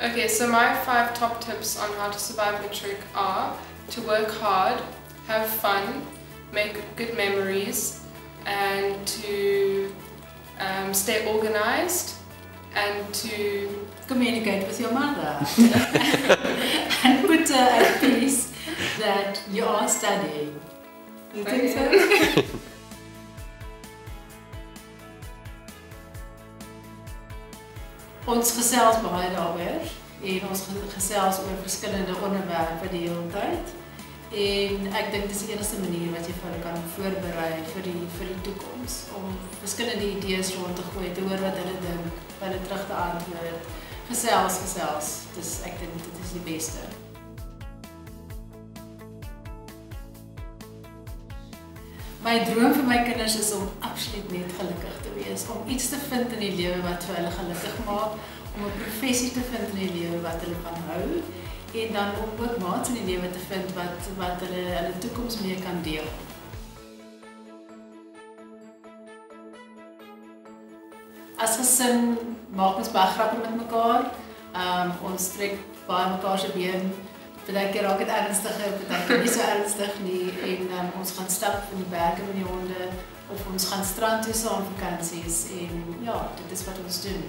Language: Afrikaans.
Okay, so my five top tips on how to survive matric are to work hard, have fun, make good memories, and to um, stay organized, and to communicate with your mother and put her at peace that you are studying. You think so? ons gesels baie daaroor en ons gesels oor verskillende onderwerpe die hele tyd. En ek dink dis die enigste manier wat jy vir hulle kan voorberei vir die vir die toekoms om verskillende idees rond te gooi, te hoor wat hulle dink, hulle terug te antwoord. Gesels, gesels. Dis ek dink dit is die beste. My droom vir my kinders is om absoluut net gelukkig te wees, om iets te vind in die lewe wat vir hulle gelukkig maak, om 'n professie te vind in die lewe wat hulle van hou en dan om ook maats in die lewe te vind wat wat hulle hulle toekoms mee kan deel. As gesin maak ons baie grappe met mekaar. Ehm um, ons trek baie mekaar se been. Partykeer raak dit ernstiger, partykeer nie so ernstig nie en um, ons gaan stap in die berge met die honde of ons gaan strand toe saam vakansies en ja, dit is wat ons doen.